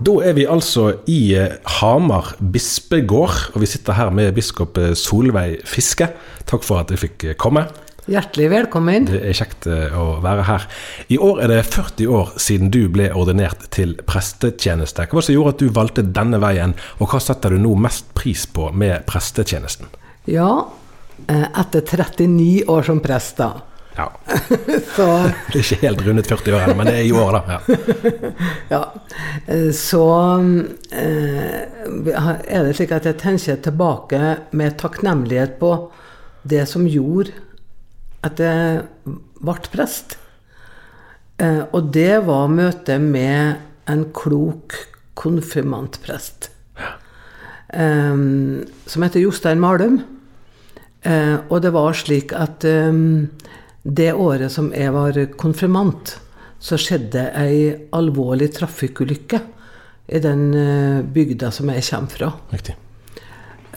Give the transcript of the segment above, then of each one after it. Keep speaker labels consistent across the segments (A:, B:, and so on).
A: Da er vi altså i eh, Hamar bispegård, og vi sitter her med biskop eh, Solveig Fiske. Takk for at jeg fikk eh, komme.
B: Hjertelig velkommen.
A: Det er kjekt å være her. I år er det 40 år siden du ble ordinert til prestetjeneste. Hva var det som gjorde at du valgte denne veien, og hva setter du nå mest pris på med prestetjenesten?
B: Ja, etter 39 år som prest, da.
A: Ja,
B: Så,
A: Det er ikke helt rundet 40 år ennå, men det er i år, da. Ja.
B: ja. Så eh, er det slik at jeg tenker tilbake med takknemlighet på det som gjorde at jeg ble prest. Eh, Og det var møtet med en klok konfirmantprest. eh, som heter Jostein Malum. Eh, og det var slik at det året som jeg var konfirmant, så skjedde ei alvorlig trafikkulykke i den eh, bygda som jeg kommer fra.
A: Riktig.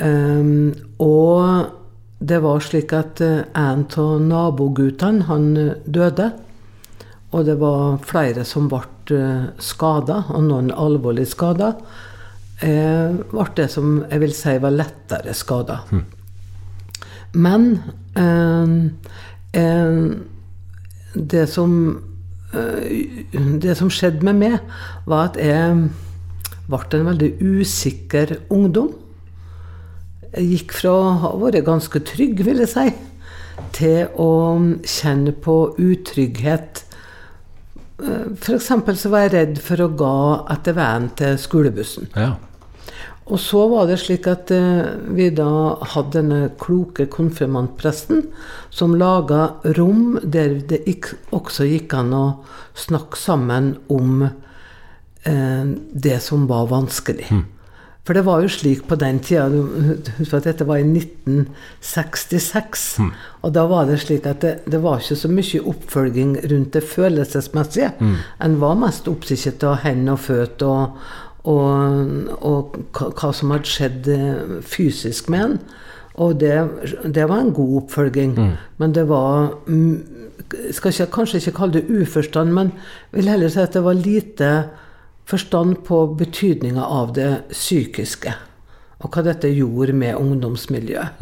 B: Um, og det var slik at eh, en av nabogutene, han eh, døde. Og det var flere som ble skada, og noen alvorlig skada. Jeg ble det som jeg vil si var lettere skada. Men eh, eh, det som eh, Det som skjedde med meg, var at jeg ble en veldig usikker ungdom. Jeg gikk fra å ha vært ganske trygg, vil jeg si, til å kjenne på utrygghet. F.eks. så var jeg redd for å gå etter veien til skolebussen.
A: Ja.
B: Og så var det slik at eh, vi da hadde denne kloke konfirmantpresten som laga rom der det også gikk an å snakke sammen om eh, det som var vanskelig. For det var jo slik på den tida Husk at dette var i 1966. Og da var det slik at det, det var ikke så mye oppfølging rundt det følelsesmessige. En var mest opptatt av hender og føtter og, og, og hva, som hadde skjedd eh, fysisk med en. Og det, det var en god oppfølging. Men det var mm, skal ikke, Kanskje ikke kalle det uforstand, men vil heller si at det var lite forstand på betydninga av det psykiske. Og hva dette gjorde med ungdomsmiljøet.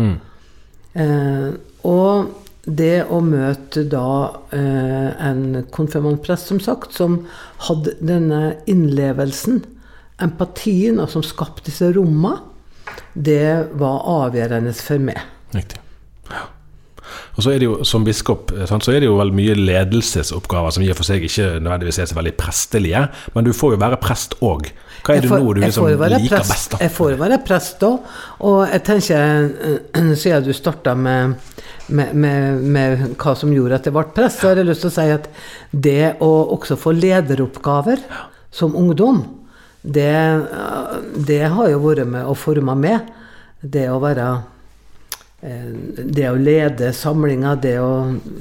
B: Eh, og det å møte da eh, en konfirmantprest, som sagt, som hadde denne innlevelsen, empatien, og som skapte disse rommene, det var avgjørende for meg.
A: Riktig. Ja. Og så er det jo som biskop så er det jo veldig mye ledelsesoppgaver som i og for seg ikke nødvendigvis er så veldig prestelige, men du får jo være prest òg. Hva er det
B: får-
A: nå du liksom liker
B: prest-
A: best? da?
B: Jeg får være prest òg. Og jeg tenker, siden du starta med, med, med, med hva som gjorde at jeg ble prest, så har jeg lyst til å si at det å også få lederoppgaver som ungdom, det, eh, det har jo vært med og forma meg. Det å være eh, det å lede samlinger, det å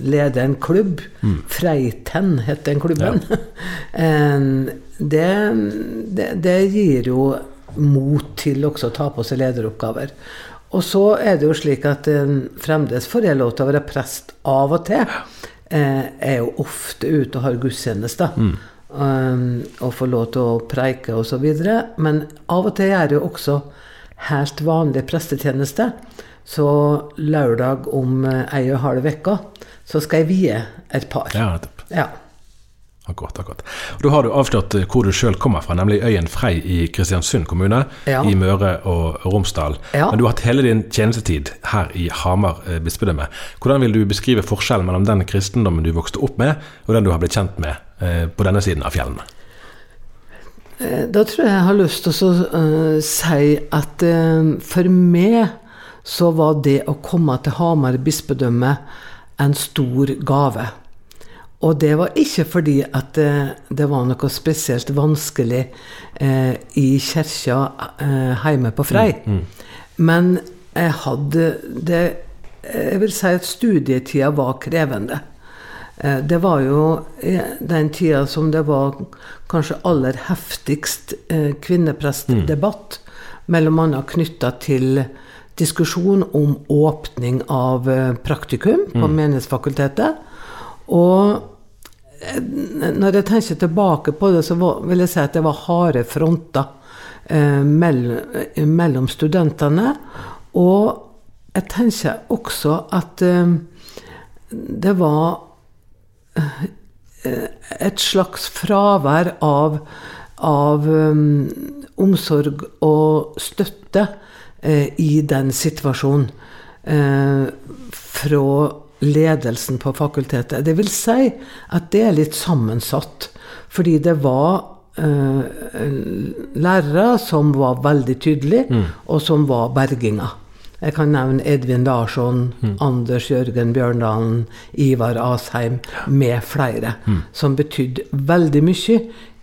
B: lede en klubb Freiten het den klubben. Ja. det, det, det gir jo mot til også å ta på seg lederoppgaver. Og så er det jo slik at eh, fremdeles får jeg lov til å være prest av og til. Eh, jeg er jo ofte ute og har gudstjenester. Um, og få lov til å preike osv. Men av og til gjør jeg jo også helt vanlig prestetjeneste. Så lørdag om eh, ei og en halv uke så skal jeg vie et par.
A: Ja, nettopp.
B: Ja.
A: Akkurat, akkurat. Og Da har du avslørt eh, hvor du sjøl kommer fra, nemlig øyen Frei i Kristiansund kommune
B: Ja.
A: i Møre og Romsdal.
B: Ja.
A: Men du har hatt hele din tjenestetid her i Hamar eh, bispedømme. Hvordan vil du beskrive forskjellen mellom den kristendommen du vokste opp med, og den du har blitt kjent med på denne siden av fjellene?
B: Eh, Da tror jeg jeg har lyst til å eh, si at eh, for meg så var det å komme til Hamar bispedømme en stor gave. Og det var ikke fordi at eh, det var noe spesielt vanskelig eh, i kirka eh, hjemme på Frei. Men jeg hadde det Jeg vil si at studietida var krevende. Eh, Det var jo den tida som det var kanskje aller heftigst eh, kvinneprestdebatt, mellom bl.a. knytta til diskusjon om åpning av eh, praktikum på Menighetsfakultetet. Og eh, når jeg tenker tilbake på det, så vil jeg si at det var harde fronter eh, mellom, eh, studentene. Og jeg tenker også at eh, det var et slags fravær av, av um, omsorg og støtte uh, i den situasjonen uh, fra ledelsen på fakultetet. Det vil si at det er litt sammensatt. Fordi det var uh, lærere som var veldig tydelige, og som var berginga. Jeg kan nevne Edvin Larsson, Anders Jørgen Bjørndalen, Ivar Asheim med flere. Som betydde veldig mye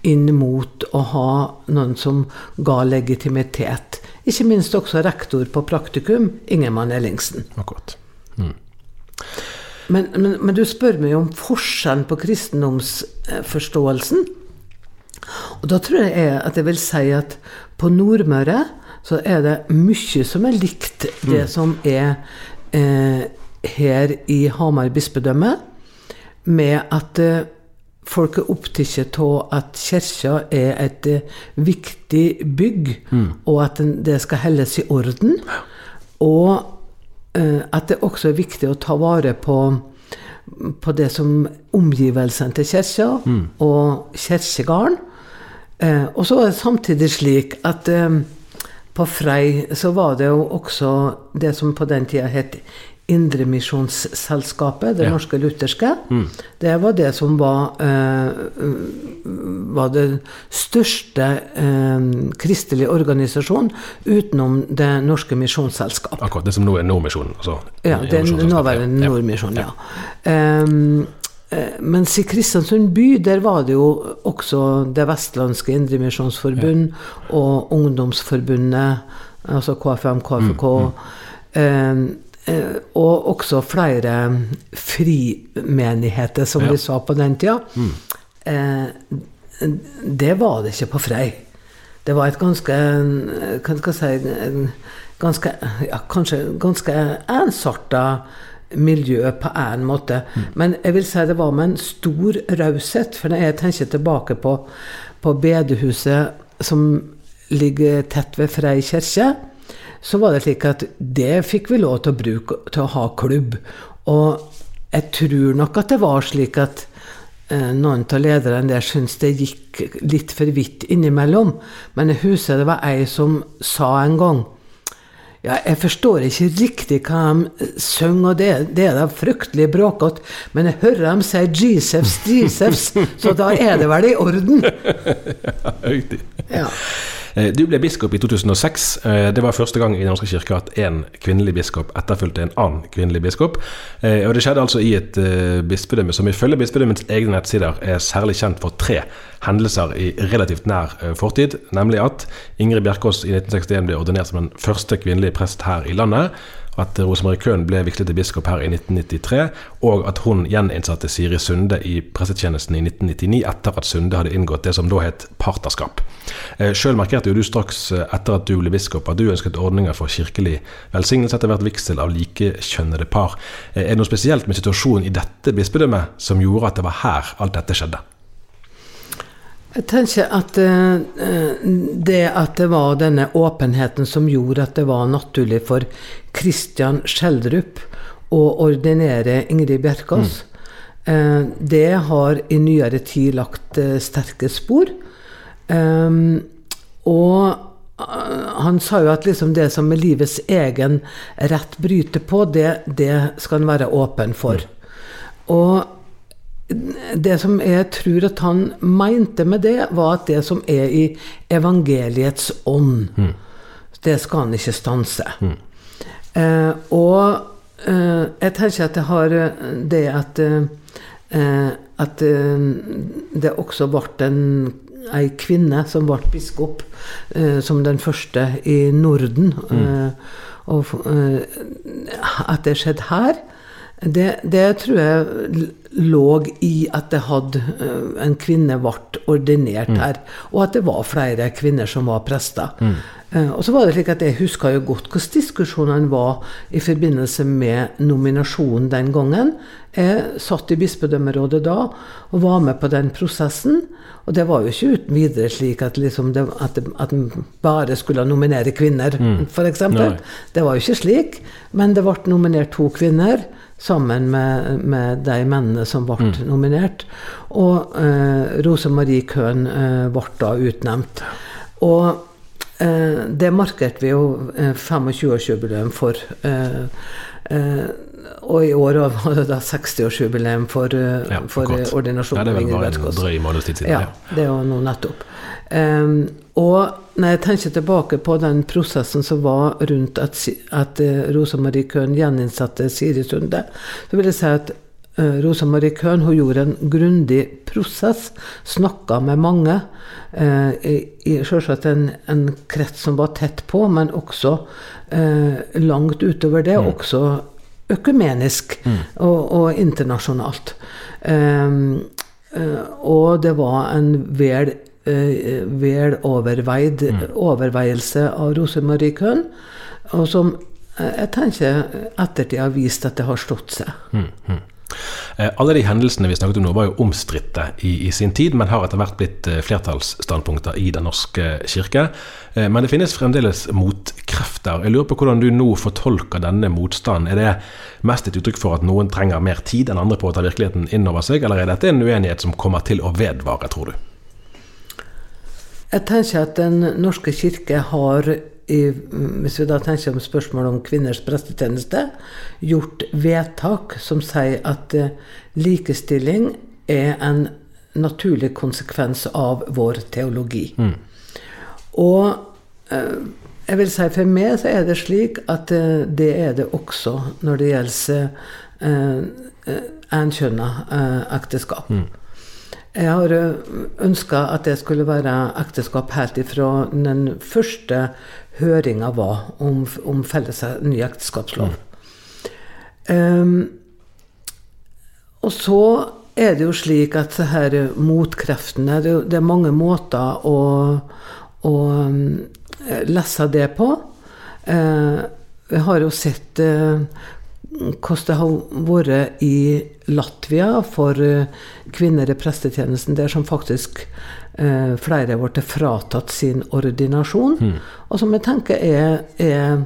B: inn mot å ha noen som ga legitimitet. Ikke minst også rektor på praktikum, Ingemann Ellingsen.
A: Akkurat.
B: Men, men, men du spør meg om forskjellen på kristendomsforståelsen. Og da tror jeg at jeg vil si at på Nordmøre så er det mye som er likt det som er eh, her i Hamar bispedømme, med at eh, folk er opptatt av at kirka er et eh, viktig bygg, og at den, det skal holdes i orden. Og eh, at det også er viktig å ta vare på, på det som omgivelsene til kirka og kirkegården. Eh, og så er det samtidig slik at eh, på Frei så var det jo også det som på den tida het Indremisjonsselskapet, det
A: Ja.
B: norske lutherske. Det var det som var, eh, var det største eh, kristelige organisasjonen utenom Det norske misjonsselskap.
A: Akkurat det som nå er Nordmisjonen. Altså,
B: Ja, det er
A: Nordmisjonen,
B: nåværende
A: Ja.
B: Ja. Eh, mens i Kristiansund by, der var det jo også Det vestlandske Indremisjonsforbund og Ungdomsforbundet, altså KFM, KFK. ehm, eh, og også flere frimenigheter, som
A: Ja.
B: vi sa på den tida. Eh, det var det ikke på Frei. Det var et ganske hva skal jeg si, en ganske, ja, kanskje ganske ensarta miljø på en måte. Men jeg vil si det var med en stor raushet. For når jeg tenker tilbake på, på bedehuset som ligger tett ved Frei kirke, så var det slik at det fikk vi lov til å bruke til å ha klubb. Og jeg tror nok at det var slik at eh, noen av lederne der syntes det gikk litt for vidt innimellom. Men jeg husker det var ei som sa en gang ja, jeg forstår ikke riktig hva de synger, og det, det er da fryktelig bråkete, men jeg hører dem si Jesus, Jesus, så da er det vel i orden.
A: ja, Riktig.
B: Ja.
A: Eh, Du ble biskop i 2006. Eh, Det var første gang i Den norske kirke at én kvinnelig biskop etterfulgte en annen kvinnelig biskop. Eh, Og det skjedde altså i et bispedømme som ifølge bispedømmets egne nettsider er særlig kjent for tre hendelser i relativt nær fortid. Nemlig at Ingrid Bjerkås i 1961 ble ordinert som den første kvinnelige prest her i landet. At Rosemarie Köhn ble vigslet til biskop her i 1993, og at hun gjeninnsatte Siri Sunde i pressetjenesten i 1999 etter at Sunde hadde inngått det som da het partnerskap. Eh, Sjøl markerte jo du straks eh, etter at du ble biskop at du ønsket ordninger for kirkelig velsignelse etter hvert vigsel av likekjønnede par. Eh, Er det noe spesielt med situasjonen i dette bispedømmet som gjorde at det var her alt dette skjedde?
B: Jeg tenker at eh, det at det var denne åpenheten som gjorde at det var naturlig for Christian Schjelderup å ordinere Ingrid Bjerkås, eh, det har i nyere tid lagt eh, sterke spor. Og han sa jo at liksom det som med livets egen rett bryter på, det, det skal han være åpen for. Og det som jeg tror at han mente med det, var at det som er i evangeliets ånd, det skal han ikke stanse. Eh, og eh, jeg tenker at det har eh, det at eh, At eh, det også ble en ei kvinne som ble biskop, eh, som den første i Norden. Eh, og eh, at det skjedde her, det, det tror jeg lå i at det hadde eh, en kvinne ble ordinert her, og at det var flere kvinner som var prester. Mm. Og så var det slik at Jeg husker jo godt hvordan diskusjonene var i forbindelse med nominasjonen den gangen. Jeg satt i bispedømmerådet da og var med på den prosessen. Og det var jo ikke uten videre slik at, liksom det, at, at en bare skulle nominere kvinner, for f.eks. Det var jo ikke slik. Men det ble nominert to kvinner sammen med, med de mennene som ble nominert. Og eh, Rose Marie Køhn eh, ble da utnevnt. Og eh, det markerte vi jo eh, 25-årsjubileum for. Eh, eh, og i år var det da 60-årsjubileum for, eh,
A: Ja,
B: for ordinasjonen
A: Ja, det er vel bare en drøy måneds tid siden.
B: Ja, det er jo nå nettopp. Ehm, og når jeg tenker tilbake på den prosessen som var rundt at, at uh, Rosa Marie Køhn gjeninnsatte Siri Sunde, så vil jeg si at uh, Rosa Marie Køhn hun gjorde en grundig prosess, snakka med mange. eh, Selvsagt en, en krets som var tett på, men også eh, langt utover det. Også økumenisk og, og internasjonalt. Ehm, Eh, og det var en vel, eh, vel overveid overveielse av Rosemarie Köhn, og som eh, jeg tenker ettertid har vist at det har stått seg.
A: Eh, Alle de hendelsene vi snakket om nå, var jo omstridte i, i sin tid, men har etter hvert blitt eh, flertallsstandpunkter i Den norske kirke. Eh, Men det finnes fremdeles motkrefter. Jeg lurer på hvordan du nå fortolker denne motstanden. Er det mest et uttrykk for at noen trenger mer tid enn andre på å ta virkeligheten inn over seg, eller er dette en uenighet som kommer til å vedvare, tror du?
B: Jeg tenker at Den norske kirke har, i, hvis vi da tenker om spørsmålet om kvinners prestetjeneste, gjort vedtak som sier at eh, likestilling er en naturlig konsekvens av vår teologi. Og eh, jeg vil si for meg så er det slik at eh, det er det også når det gjelder enkjønna ekteskap. ekteskap. Jeg har ønska at det skulle være ekteskap helt ifra den første høringa var om, om felles ny ekteskapslov. Ehm, og så er det jo slik at her motkreftene Det, det er mange måter å, å um, lese det på. Uh, vi har jo sett eh, hvordan det har vært i Latvia for eh, kvinner i prestetjenesten, der som faktisk eh, flere har blitt fratatt sin ordinasjon. Og som jeg tenker er, er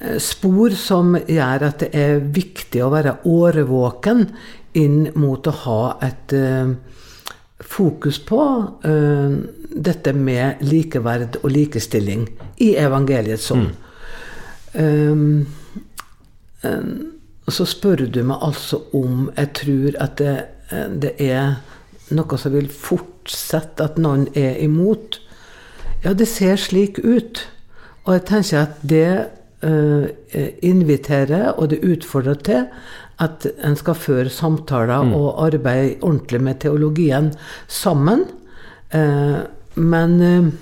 B: eh, spor som gjør at det er viktig å være årvåken inn mot å ha et eh, fokus på eh, dette med likeverd og likestilling i evangeliets ånd. Mm. um, så spør du meg altså om jeg tror at det, eh, det er noe som vil fortsette, at noen er imot. Ja, det ser slik ut. Og jeg tenker at det uh, inviterer, og det utfordrer til, at en skal føre samtaler og arbeide ordentlig med teologien sammen. Uh, men uh,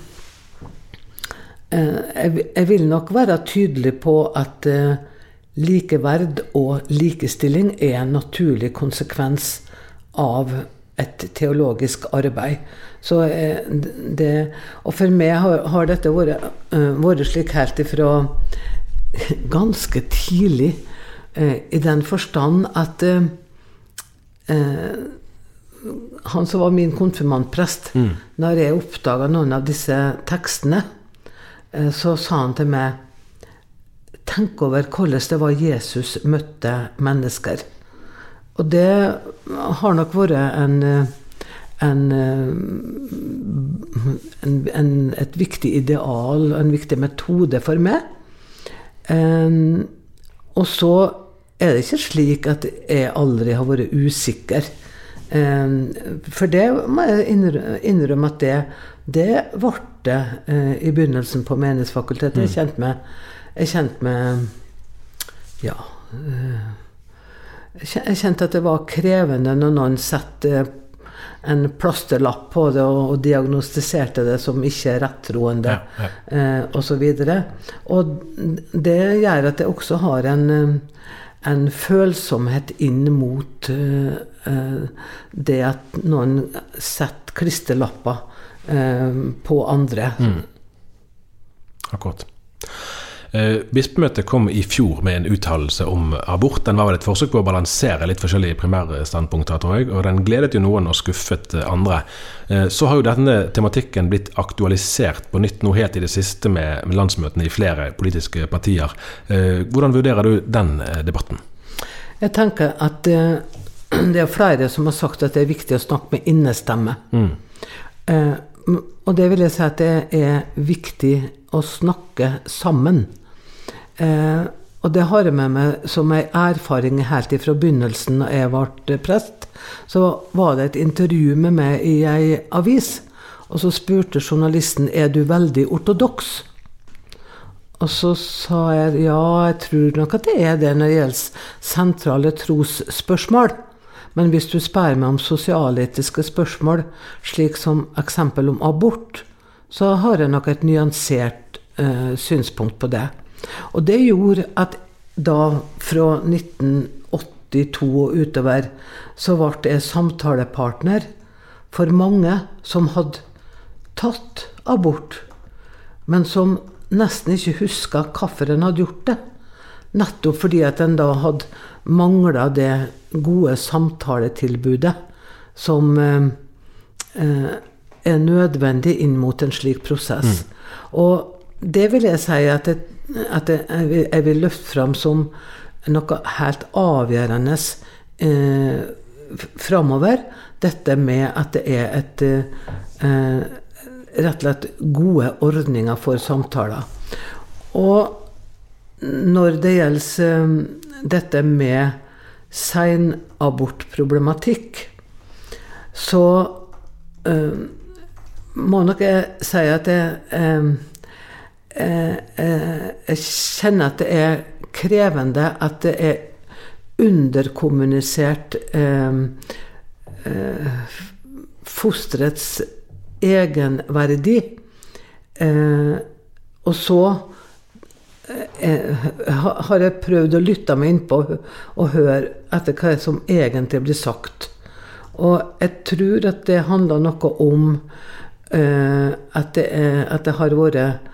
B: jeg, jeg vil nok være tydelig på at likeverd og likestilling er en naturlig konsekvens av et teologisk arbeid. Så eh, det, og for meg har, har dette vært, uh, vært slik helt ifra ganske tidlig, uh, i den forstand at han som var min konfirmantprest, mm. når jeg oppdaga noen av disse tekstene, så sa han til meg Tenk over hvordan det var Jesus møtte mennesker. Og det har nok vært en, en, en, et viktig ideal, en viktig metode for meg. Og så er det ikke slik at jeg aldri har vært usikker. For det må jeg innrømme at det, det ble det uh, i begynnelsen på Menighetsfakultetet. Jeg mm. kjente meg, jeg kjente meg Ja. Uh, jeg kjente at det var krevende når noen satte en plasterlapp på det og, og diagnostiserte det som ikke rettroende ja, ja. eh, osv. Og, og det gjør at jeg også har en, en følsomhet inn mot uh, det at noen setter klisterlapper uh, på andre.
A: Mm. Akkurat. Eh, bispemøtet kom i fjor med en uttalelse om abort. Den var vel et forsøk på å balansere litt forskjellige primærstandpunkter, tror jeg. Og den gledet jo noen og skuffet andre. Eh, så har jo denne tematikken blitt aktualisert på nytt nå helt i det siste med, landsmøtene i flere politiske partier. Eh, hvordan vurderer du den debatten?
B: Jeg tenker at det er flere som har sagt at det er viktig å snakke med innestemme. Mm. og det vil jeg si at det er viktig å snakke sammen. Eh, og det har jeg med meg som ei erfaring helt fra begynnelsen da jeg ble prest. Så var det et intervju med meg i ei avis, og så spurte journalisten er du veldig ortodoks. Og så sa jeg ja, jeg tror nok at det er det når det gjelder sentrale trosspørsmål. Men hvis du spør meg om sosialetiske spørsmål, slik som eksempel om abort, så har jeg nok et nyansert eh, synspunkt på det. Og det gjorde at da, fra 1982 og utover, så ble jeg samtalepartner for mange som hadde tatt abort, men som nesten ikke huska hvorfor en hadde gjort det. Nettopp fordi at en da hadde mangla det gode samtaletilbudet som eh, eh, er nødvendig inn mot en slik prosess. Mm. Og det vil jeg si at et at jeg vil, jeg vil løfte fram som noe helt avgjørende eh, framover. Dette med at det er et eh, rett og slett gode ordninger for samtaler. Og når det gjelder eh, dette med seinabortproblematikk, så eh, må nok jeg si at jeg eh, Eh, eh, jeg kjenner at det er krevende at det er underkommunisert eh, eh, fosterets egenverdi. Eh, og så eh, har jeg prøvd å lytte meg innpå og høre etter hva som egentlig blir sagt. Og jeg tror at det handler noe om at det, er, at det har vært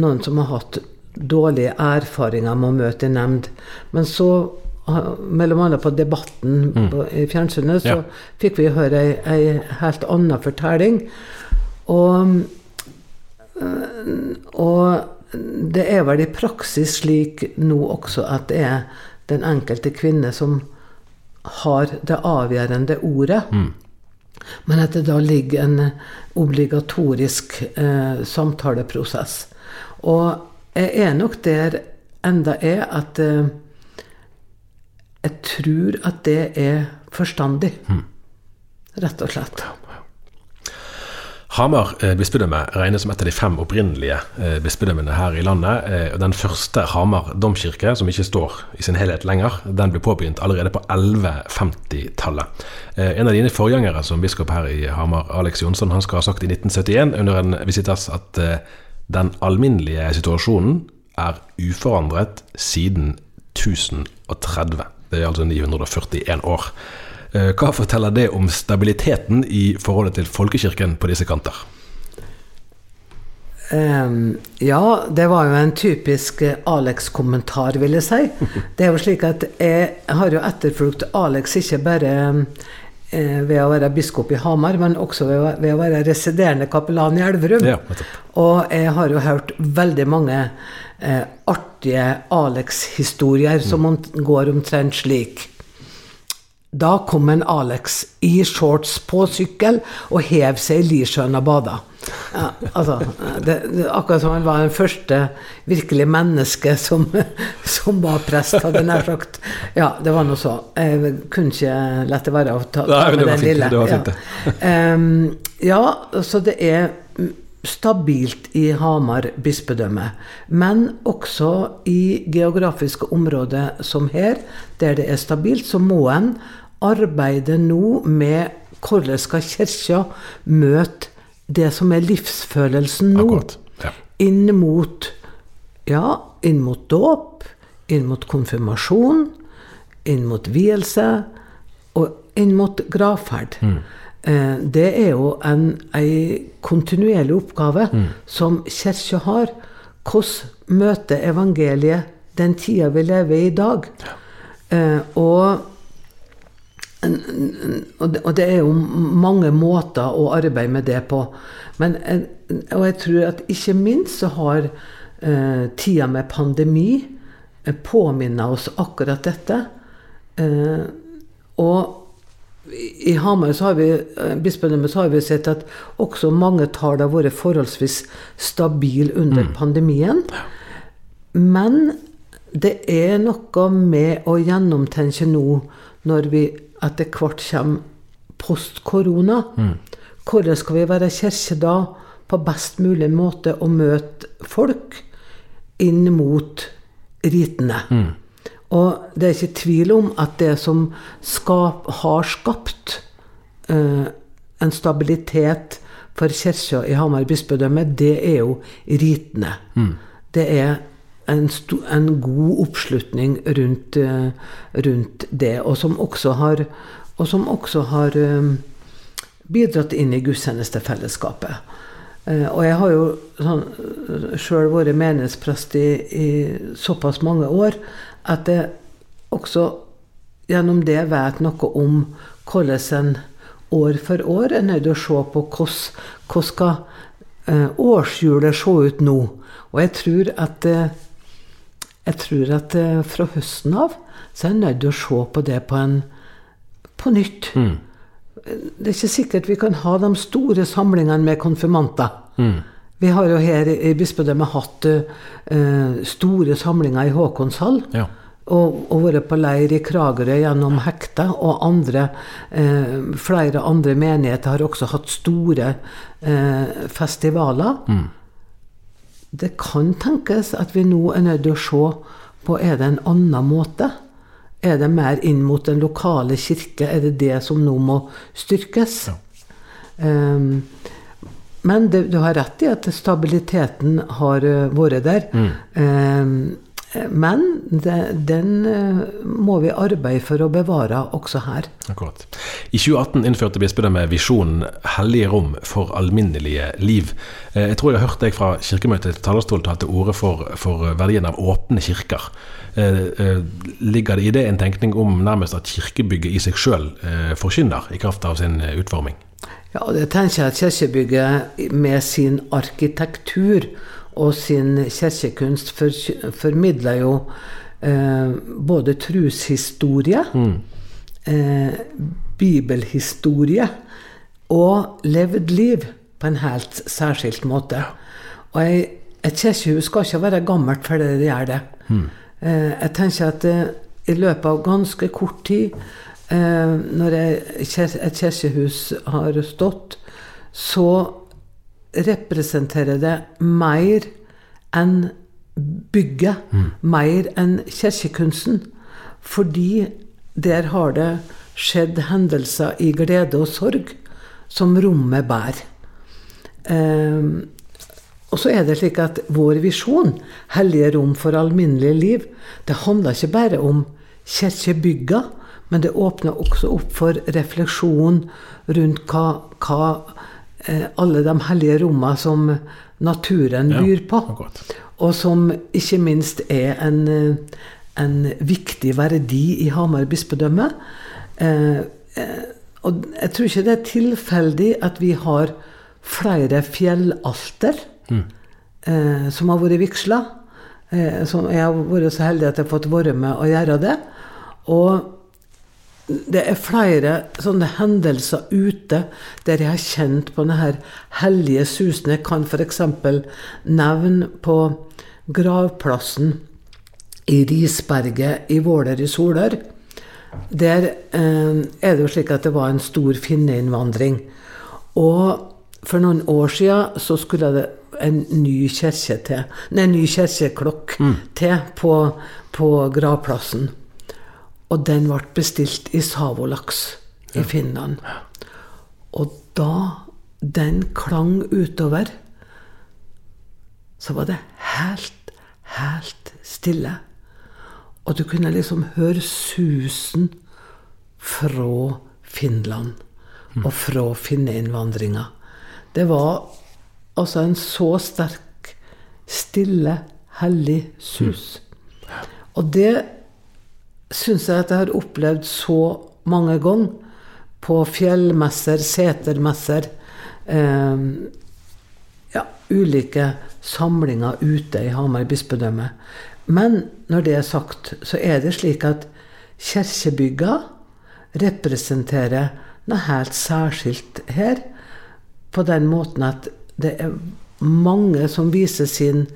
B: noen som har hatt dårlige erfaringer med å møte i nemnd. Men så, mellom annet på Debatten mm. på, i fjernsynet, så ja. fikk vi høre ei, ei helt annen fortelling. Og, og det er vel i praksis slik nå også at det er den enkelte kvinne som har det avgjørende ordet. Mm. Men at det da ligger en obligatorisk eh, samtaleprosess. Og jeg er nok der enda er at eh, jeg tror at det er forstandig. Mm. Rett og slett.
A: Hamar eh, bispedømme regnes som et av de fem opprinnelige eh, bispedømmene her i landet. Den første Hamar domkirke, som ikke står i sin helhet lenger, den ble påbegynt allerede på 1150-tallet. En av dine forgjengere som biskop her i Hamar, Alex Jonsson, han skal ha sagt i 1971 under en visitas at den alminnelige situasjonen er uforandret siden 1030. Det er altså 941 år. Eh, Hva forteller det om stabiliteten i forholdet til folkekirken på disse kanter?
B: Um, ja, det var jo en typisk eh, Alex-kommentar, vil jeg si. Det er jo slik at jeg har jo etterfulgt Alex ikke bare ved å være biskop i Hamar, men også ved å, ved å være residerende kapellan i Elverum.
A: Ja.
B: Og jeg har jo hørt veldig mange eh, artige Alex-historier som går omtrent slik. Da kom en Alex i shorts på sykkel og hev seg i Lisjøen og bada. Ja, altså, det, det, akkurat som han var den første virkelig menneske som, som var prest, hadde jeg nær sagt. Ja, det var noe så. Jeg kunne ikke la det være å ta, ta
A: Nei,
B: med den
A: fint,
B: lille.
A: det var fint,
B: ja. Um, ja, så det er stabilt i Hamar bispedømme. Men også i geografiske områder som her, der det er stabilt, så må en arbeide nå med hvordan skal kirka møte det som er livsfølelsen nå.
A: Akkurat. Ja.
B: Inn mot ja, inn mot dåp, inn mot konfirmasjon, inn mot vielse og inn mot gravferd. Eh, Det er jo en, en kontinuerlig oppgave som kirka har. Hvordan møter evangeliet den tida vi lever i i dag? Eh, og og det, er jo mange måter å arbeide med det på. Men, eh, og jeg tror at ikke minst så har eh, tida med pandemi påminna påminnet oss akkurat dette. Eh, og i Hamar så har vi, eh, bispedømmet har vi sett at også mange tall har vært forholdsvis stabile under pandemien. Men det er noe med å gjennomtenke nå, når vi etter hvert kommer post korona. Hvordan skal vi være kirke da på best mulig måte å møte folk inn mot ritene? Og det er ikke tvil om at det som skap, har skapt eh, en stabilitet for kirka i Hamar bispedømme, det er jo ritene. Det er en, sto, en god oppslutning rundt, eh, rundt det, og som også har, som også har eh, bidratt inn i gudstjenestefellesskapet. Eh, og jeg har jo sånn, sjøl vært menighetsprest i, i såpass mange år at jeg også gjennom det vet noe om hvordan en år for år er nødt til å se på hvordan, hvordan skal årshjulet se ut nå. Og jeg tror at jeg tror at eh, fra høsten av så er jeg nødt til å se på det på, en, på nytt. Det er ikke sikkert vi kan ha de store samlingene med konfirmanter. Vi har jo her i bispedømmet hatt uh, store samlinger i Håkonshall.
A: Ja.
B: Og, og vært på leir i Kragerø gjennom hekta. Og andre, eh, flere andre menigheter har også hatt store eh, festivaler. Det kan tenkes at vi nå er nødt til å se på er det en annen måte. Er det mer inn mot den lokale kirke? Er det det som nå må styrkes? Ehm, men det, du har rett i at stabiliteten har eh, vært der. Ehm, men det, den eh, må vi arbeide for å bevare også her.
A: Akkurat. I 2018 innførte bispedømmet visjonen 'Hellige rom for alminnelige liv'. Eh, Jeg tror jeg har hørt deg fra kirkemøtet til talerstol ta til orde for, for verdien av åpne kirker. Eh, eh, Ligger det i det en tenkning om nærmest at kirkebygget i seg sjøl forkynner, i kraft av sin eh, utforming?
B: Ja, det tenker jeg at kirkebygget med sin arkitektur og sin kirkekunst for, formidler jo eh, både trushistorie, eh, bibelhistorie og levd liv på en helt særskilt måte. Og jeg, et kirkehus skal ikke være gammelt for det gjør det. Eh, jeg tenker at eh, i løpet av ganske kort tid, eh, når jeg, et kirkehus har stått, så representerer det mer enn bygget, mer enn kirkekunsten. Fordi der har det skjedd hendelser i glede og sorg som rommet bærer. Um, og så er det slik at vår visjon, hellige rom for alminnelig liv, det handler ikke bare om kirkebygga, men det åpner også opp for refleksjon rundt hva, hva alle de hellige rommene som naturen byr på.
A: Ja,
B: Og som ikke minst er en, eh, en viktig verdi i Hamar bispedømme. Eh, eh, og jeg tror ikke det er tilfeldig at vi har flere fjellalter eh, som har vært vigsla. Eh, som jeg har vært så heldig at jeg har fått være med å gjøre det. Og det er flere sånne hendelser ute der jeg har kjent på denne hellige susen. Jeg kan f.eks. nevne på gravplassen i Risberget i Våler i Solør. Der eh, er det jo slik at det var en stor finneinnvandring. Og for noen år siden så skulle det en ny kirke til, nei, en ny kirkeklokk til på, på gravplassen. Og den ble bestilt i Savolaks i Finland. Og da den klang utover, så var det helt, helt stille. Og du kunne liksom høre susen fra Finland og fra finneinnvandringa. Det var altså en så sterk, stille, hellig sus. Og det syns jeg at jeg har opplevd så mange ganger. På fjellmesser, setermesser. Eh, ja, ulike samlinger ute i Hamar bispedømme. Men når det er sagt, så er det slik at kirkebygga representerer noe helt særskilt her. På den måten at det er mange som viser sin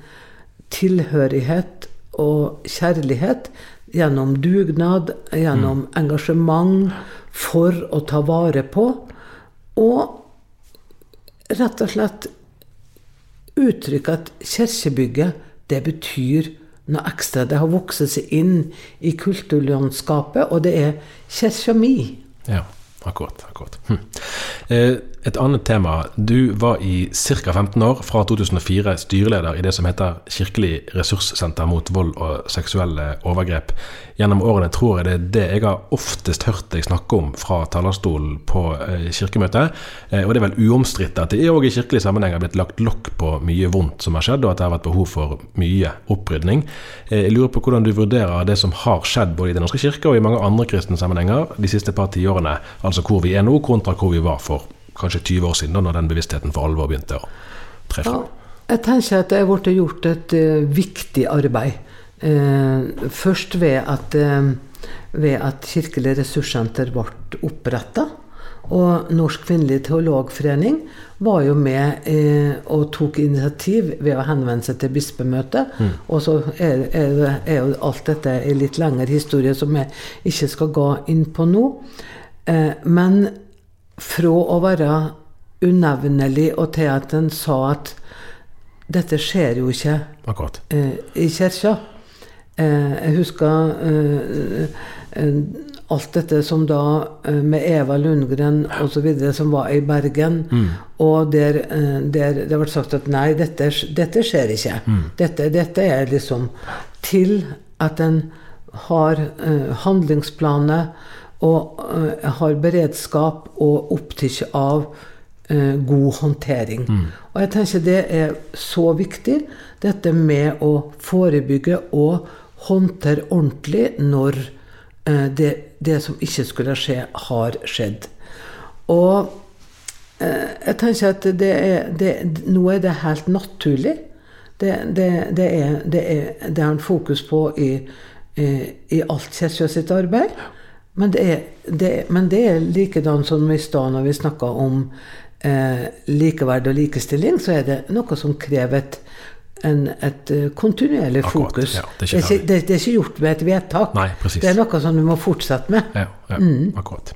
B: tilhørighet og kjærlighet gjennom dugnad, gjennom engasjement for å ta vare på. Og rett og slett uttrykke at kirkebygget, det betyr noe ekstra. Det har vokst seg inn i kulturlandskapet, og det er kirka mi.
A: Ja, akkurat. Akkurat. Hm. Eh, Et annet tema. Du var i ca. 15 år, fra 2004, styreleder i det som heter Kirkelig ressurssenter mot vold og seksuelle overgrep. Gjennom årene tror jeg det er det jeg har oftest hørt deg snakke om fra talerstolen på eh, kirkemøtet. Eh, og det er vel uomstridt at det òg i kirkelig sammenheng har blitt lagt lokk på mye vondt som har skjedd, og at det har vært behov for mye opprydning. Jeg lurer på hvordan du vurderer det som har skjedd både i Den norske kirke og i mange andre kristne sammenhenger de siste par tiårene. Altså hvor vi er nå, kontra hvor vi var for kanskje 20 år siden, da når den bevisstheten for alvor begynte å tre
B: Ja, jeg tenker at det er blitt gjort et uh, viktig arbeid. Uh, først ved at, uh, ved at Kirkelig ressurssenter ble oppretta. Og Norsk kvinnelig teologforening var jo med eh, og tok initiativ ved å henvende seg til bispemøtet. Og så er, er, er jo alt dette en litt lengre historie som jeg ikke skal gå inn på nå. Eh, men fra å være unevnelig og til at en sa at dette skjer jo ikke
A: Akkurat.
B: eh, i kirka. Eh, jeg husker alt dette som da med Eva Lundgren osv. som var i Bergen. Og der, der det ble sagt at nei, dette, dette skjer ikke. Dette, dette er liksom til at en har eh, handlingsplaner og eh, har beredskap og opptatt av eh, god håndtering. Og jeg tenker det er så viktig, dette med å forebygge og håndtere ordentlig når eh, det, det som ikke skulle skje, har skjedd. Og eh, jeg tenker at det er, det, nå er det helt naturlig. Det, det, det, er, det, er, det er en fokus på i, i, i alt Kirka sitt arbeid. Men det, er, det, men det er likedan som i stad når vi snakka om eh, likeverd og likestilling, så er det noe som krever et, en, et eh, kontinuerlig
A: Akkurat,
B: fokus.
A: ja, det er
B: det,
A: ikke
B: det, er ikke gjort med et vedtak.
A: Nei.
B: Det er noe som du må fortsette med.
A: Ja, ja akkurat.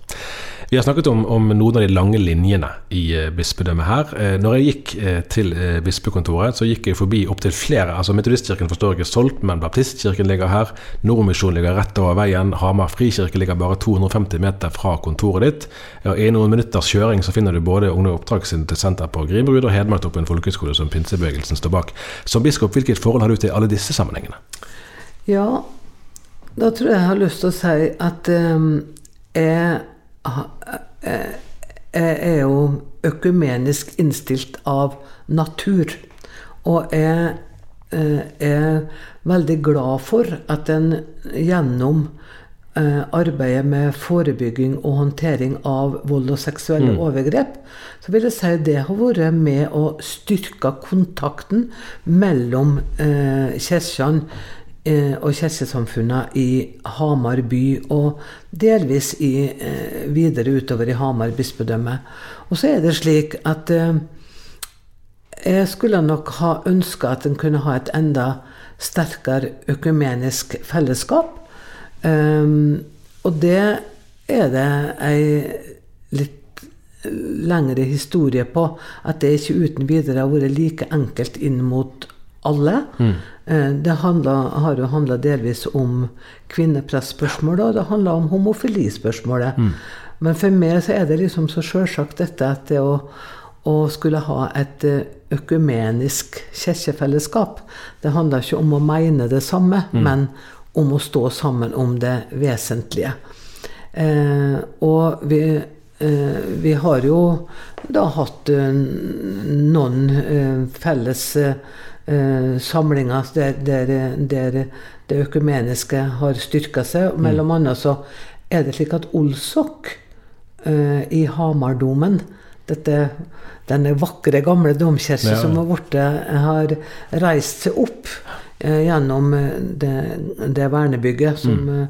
A: Vi har snakket om, om, noen av de lange linjene i uh, bispedømmet her. Uh, når jeg gikk uh, til bispekontoret, så gikk jeg forbi opptil flere. altså Metodistkirken forstår ikke solgt, men Baptistkirken ligger her. Nordmisjonen ligger rett over veien. Hamar frikirke ligger bare 250 meter fra kontoret ditt. Og I noen minutters kjøring så finner du både Unge Oppdragssenter på Grimrud og Hedmarktoppen folkehøgskole, som pinsebevegelsen står bak. Som biskop, hvilket forhold har du til alle disse sammenhengene?
B: Ja, da tror jeg jeg har lyst til å si at jeg jeg er jo økumenisk innstilt av natur. Og jeg eh, er veldig glad for at en gjennom eh, arbeidet med forebygging og håndtering av vold og seksuelle mm. overgrep, så vil jeg si det har vært med å styrke kontakten mellom eh, kirkene og kirkesamfunnene i Hamar by, og delvis i, eh, videre utover i Hamar bispedømme. Og så er det slik at eh, jeg skulle nok ha ønska at en kunne ha et enda sterkere økumenisk fellesskap. Um, og det er det ei litt lengre historie på. At det ikke uten videre har vært like enkelt inn mot alle. Mm. Eh, det handler, har jo handla delvis om kvinnepressspørsmålet, og det handler om homofilispørsmålet. Mm. Men for meg så er det liksom så sjølsagt dette at det å, å skulle ha et eh, økumenisk kirkefellesskap Det handler ikke om å mene det samme, mm. men om å stå sammen om det vesentlige. Eh, og vi, eh, vi har jo da hatt noen felles eh, samlinger der, der, der, det økumeniske har styrka seg. Mm. Mellom annet så er det slik at Olsok eh, i Hamardomen dette, denne vakre, gamle domkirka ja. som har, vært, har, reist seg opp eh, gjennom eh, det, det vernebygget som mm.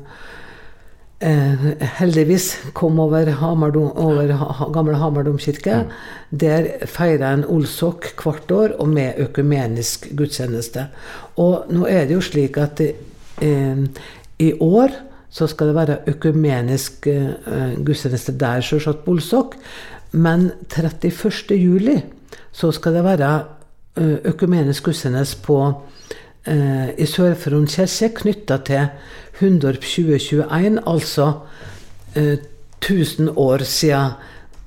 B: Eh, heldigvis kom over, Hamardom, over ha, gamle Hamar domkirke. Mm. Der feira en Olsok hvert år, og med økumenisk gudstjeneste. Og nå er det jo slik at eh, i år så skal det være økumenisk eh, gudstjeneste der, selvsagt på Olsok. Men 31. juli så skal det være eh, økumenisk gudstjeneste på eh, i sør for kirke knytta til 100 2021, altså eh, 1000 år siden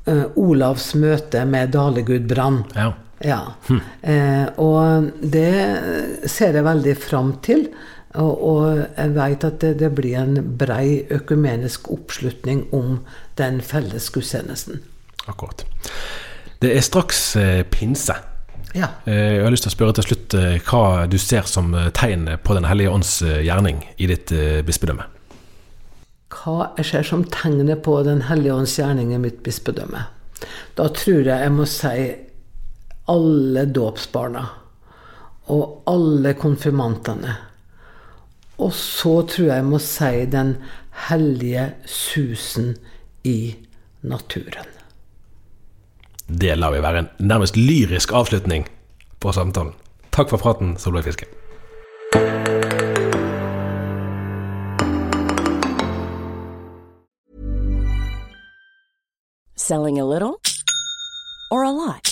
B: eh, Olavs møte med Dalegud brann.
A: Ja.
B: ja. Hm. Eh, og det ser jeg veldig fram til. Og, og jeg vet at det, det, blir en brei økumenisk oppslutning om den felles gudstjenesten.
A: Akkurat. Det er straks eh, pinse.
B: Ja.
A: Eh, jeg har lyst til å spørre til slutt eh, hva du ser som eh, tegn på Den hellige ånds gjerning i ditt bispedømme?
B: Hva jeg ser som tegnet på Den hellige ånds gjerning i mitt bispedømme? Da tror jeg jeg må si alle dåpsbarna. Og alle konfirmantene. Og så tror jeg jeg må si den hellige susen i naturen.
A: Det lar vi være en nærmest lyrisk avslutning på samtalen. Takk for praten, Solveig Fiske.
C: Selling a little or a lot?